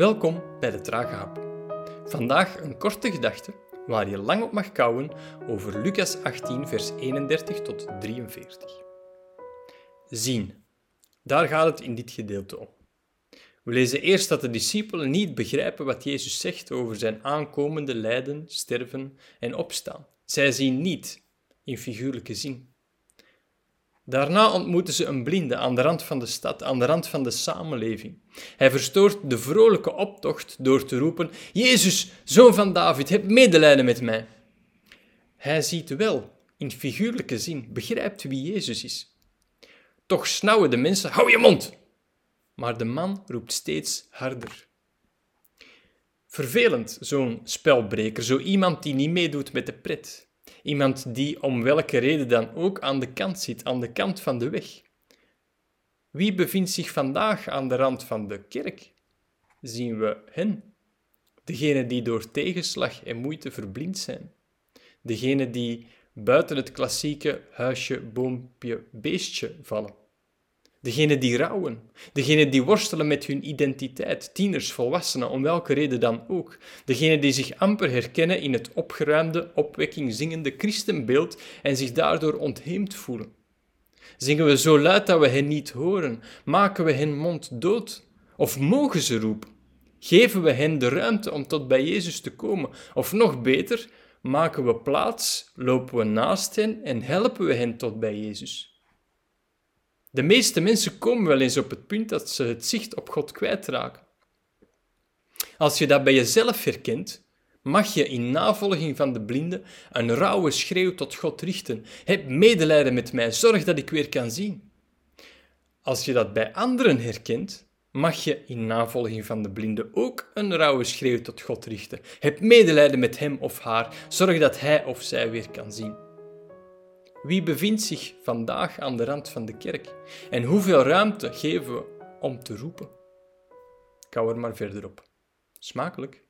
Welkom bij de Trage Hap. Vandaag een korte gedachte waar je lang op mag kouwen over Lucas 18, vers 31 tot 43. Zien. Daar gaat het in dit gedeelte om. We lezen eerst dat de discipelen niet begrijpen wat Jezus zegt over zijn aankomende lijden, sterven en opstaan. Zij zien niet, in figuurlijke zin. Daarna ontmoeten ze een blinde aan de rand van de stad, aan de rand van de samenleving. Hij verstoort de vrolijke optocht door te roepen: Jezus, zoon van David, heb medelijden met mij. Hij ziet wel, in figuurlijke zin, begrijpt wie Jezus is. Toch snauwen de mensen: Hou je mond! Maar de man roept steeds harder. Vervelend, zo'n spelbreker, zo iemand die niet meedoet met de pret. Iemand die om welke reden dan ook aan de kant zit, aan de kant van de weg. Wie bevindt zich vandaag aan de rand van de kerk? Zien we hen? Degenen die door tegenslag en moeite verblind zijn. Degenen die buiten het klassieke huisje, boompje, beestje vallen. Degenen die rouwen, degenen die worstelen met hun identiteit, tieners, volwassenen, om welke reden dan ook. Degenen die zich amper herkennen in het opgeruimde, opwekking zingende christenbeeld en zich daardoor ontheemd voelen. Zingen we zo luid dat we hen niet horen? Maken we hen mond dood? Of mogen ze roepen? Geven we hen de ruimte om tot bij Jezus te komen? Of nog beter, maken we plaats, lopen we naast hen en helpen we hen tot bij Jezus? De meeste mensen komen wel eens op het punt dat ze het zicht op God kwijtraken. Als je dat bij jezelf herkent, mag je in navolging van de blinde een rauwe schreeuw tot God richten. Heb medelijden met mij, zorg dat ik weer kan zien. Als je dat bij anderen herkent, mag je in navolging van de blinde ook een rauwe schreeuw tot God richten. Heb medelijden met hem of haar, zorg dat hij of zij weer kan zien. Wie bevindt zich vandaag aan de rand van de kerk? En hoeveel ruimte geven we om te roepen? Kou er maar verder op. Smakelijk.